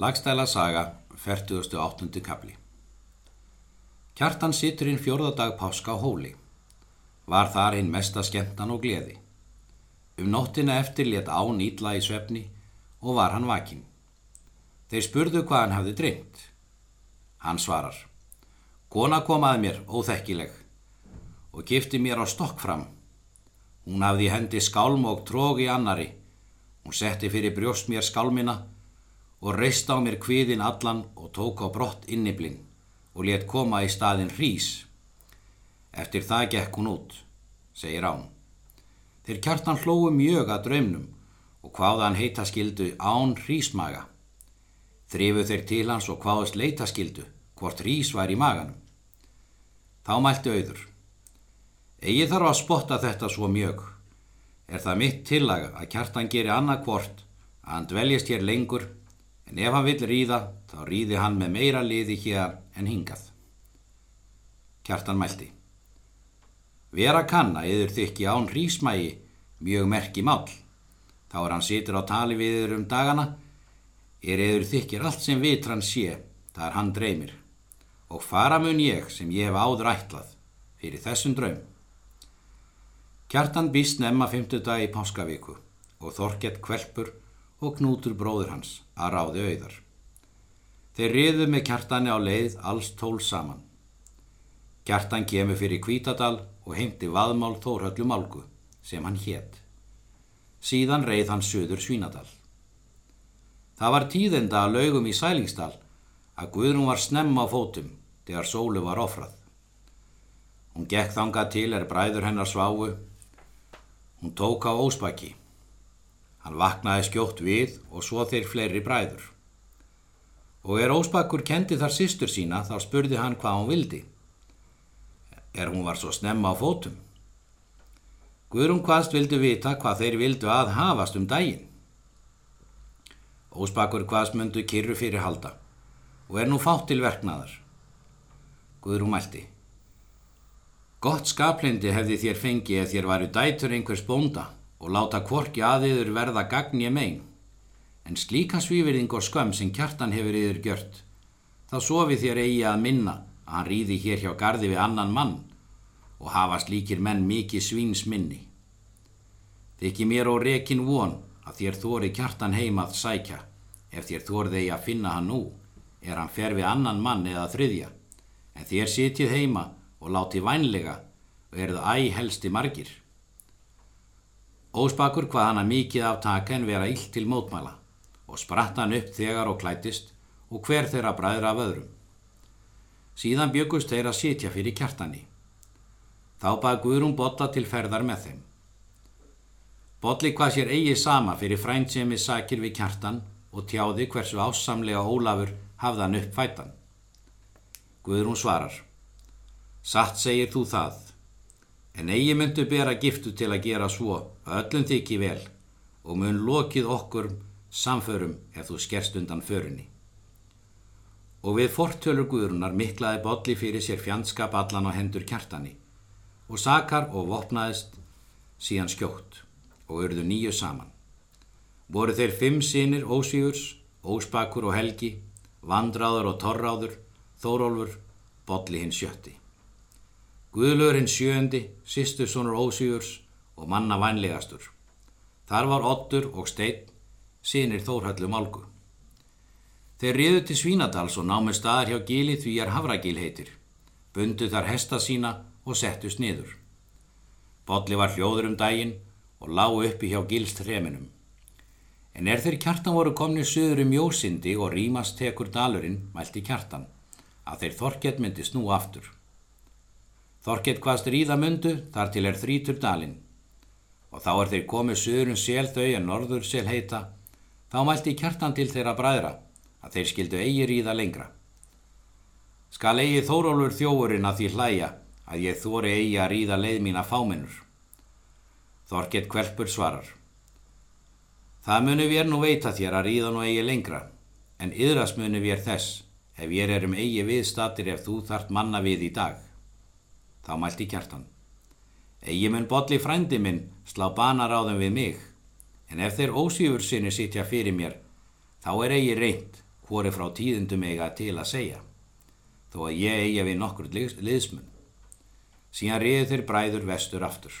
Lagstæla saga, 48. kapli Kjartan sittur inn fjórðadag páska á hóli. Var þar hinn mesta skemmtan og gleði. Um nóttina eftir let án ítla í svefni og var hann vakin. Þeir spurðu hvað hann hafði dreymt. Hann svarar. Kona komaði mér óþekkileg og gifti mér á stokk fram. Hún hafði hendi skálm og tróg í annari. Hún setti fyrir brjóst mér skálmina og reist á mér kviðin allan og tók á brott inniblinn og let koma í staðin hrís. Eftir það gekk hún út, segir án. Þeir kjartan hlóu mjög að draumnum og hvaða hann heita skildu án hrísmaga. Þrifu þeir til hans og hvaðast leita skildu, hvort hrís var í maganum. Þá mælti auður. Egi þarf að spotta þetta svo mjög. Er það mitt tillaga að kjartan geri annað hvort að hann dveljast hér lengur en ef hann vill ríða þá ríði hann með meira liði hér en hingað. Kjartan mælti. Vera kanna yður þykki án hrísmægi mjög merki mál. Þá er hann situr á tali við yður um dagana, er yður þykir allt sem vitran sé, það er hann dreymir. Og fara mun ég sem ég hef áður ætlað fyrir þessum draum. Kjartan býst nefna fymtudag í páskavíku og Þorkett kvelpur og knútur bróður hans að ráði auðar. Þeir riðu með kjartani á leið alls tól saman. Kjartan kemur fyrir Kvítadal og heimti vaðmál Þórhöllu Málgu sem hann hétt. Síðan reið hann söður Svínadal. Það var tíðenda að laugum í Sælingsdal að Guðrún var snemma á fótum þegar sólu var ofrað. Hún gekk þanga til er bræður hennar sváu. Hún tók á óspaki. Hann vaknaði skjótt við og svo þeir fleiri bræður. Og er óspakkur kendi þar sýstur sína þá spurði hann hvað hún vildi. Er hún var svo snemma á fótum. Guðrum hvaðst vildu vita hvað þeir vildu að hafast um daginn. Óspakkur hvaðst myndu kyrru fyrir halda og er nú fátt til verknaðar. Guðrum mælti. Gott skaplindi hefði þér fengið ef þér varu dætur einhvers bónda og láta kvorki aðiður verða gagn ég megin. En slíka svíverðing og skömm sem kjartan hefur yfir gjört, þá sofi þér eigi að minna að hann ríði hér hjá gardi við annan mann og hafa slíkir menn mikið svíns minni. Þykki mér og rekin von að þér þóri kjartan heimað sækja, ef þér þórið eigi að finna hann nú, er hann fer við annan mann eða þriðja, en þér sitið heima og láti vænlega og eruð æg helsti margir. Óspakur hvað hann að mikið af taka en vera ill til mótmæla og spratt hann upp þegar og klætist og hver þeirra bræður af öðrum. Síðan byggust þeir að sitja fyrir kjartani. Þá bað Guðrún Bolla til ferðar með þeim. Bolli hvað sér eigi sama fyrir frændsemi sakir við kjartan og tjáði hversu ássamlega Ólafur hafðan upp fætan. Guðrún svarar. Satt segir þú það En eigi myndu bera giftu til að gera svo að öllum þykji vel og mun lokið okkur samförum ef þú skerst undan förunni. Og við fortölur guðrunar miklaði bolli fyrir sér fjandskap allan á hendur kjartani og sakar og vopnaðist síðan skjótt og urðu nýju saman. Voru þeir fimm sinir ósvíurs, óspakur og helgi, vandráður og torráður, þórólfur, bolli hinn sjötti. Guðlurinn sjöndi, sýstursonur ósýurs og manna vænlegastur. Þar var Ottur og Steinn, sínir Þórhallu Málgu. Þeir riðu til Svínadals og námu staðar hjá gíli því er Havragíl heitir. Bundu þar hesta sína og settust niður. Bodli var hljóður um daginn og lágu uppi hjá gílst hreminum. En er þeir kjartan voru komni söður um jósindi og rýmast tekur dalurinn, mælti kjartan, að þeir þorkett myndi snú aftur. Þorkett hvaðst ríða mundu þar til er þrítur dalinn og þá er þeir komið söðurum sel þau en norður sel heita þá mælti kjartan til þeirra bræðra að þeir skildu eigi ríða lengra. Skal eigi þórólur þjóurinn að því hlæja að ég þóri eigi að ríða leið mín að fáminnur. Þorkett kvelpur svarar. Það muni við nú veita þér að ríða nú eigi lengra en yðrast muni við þess ef ég erum eigi viðstatir ef þú þart manna við í dag. Þá mælti kjartan. Egi mun bolli frændi minn slá banaráðum við mig, en ef þeir ósýfur sinni sitja fyrir mér, þá er eigi reynd hvori frá tíðindum eiga til að segja, þó að ég eiga við nokkur liðsmun. Síðan riði þeir bræður vestur aftur.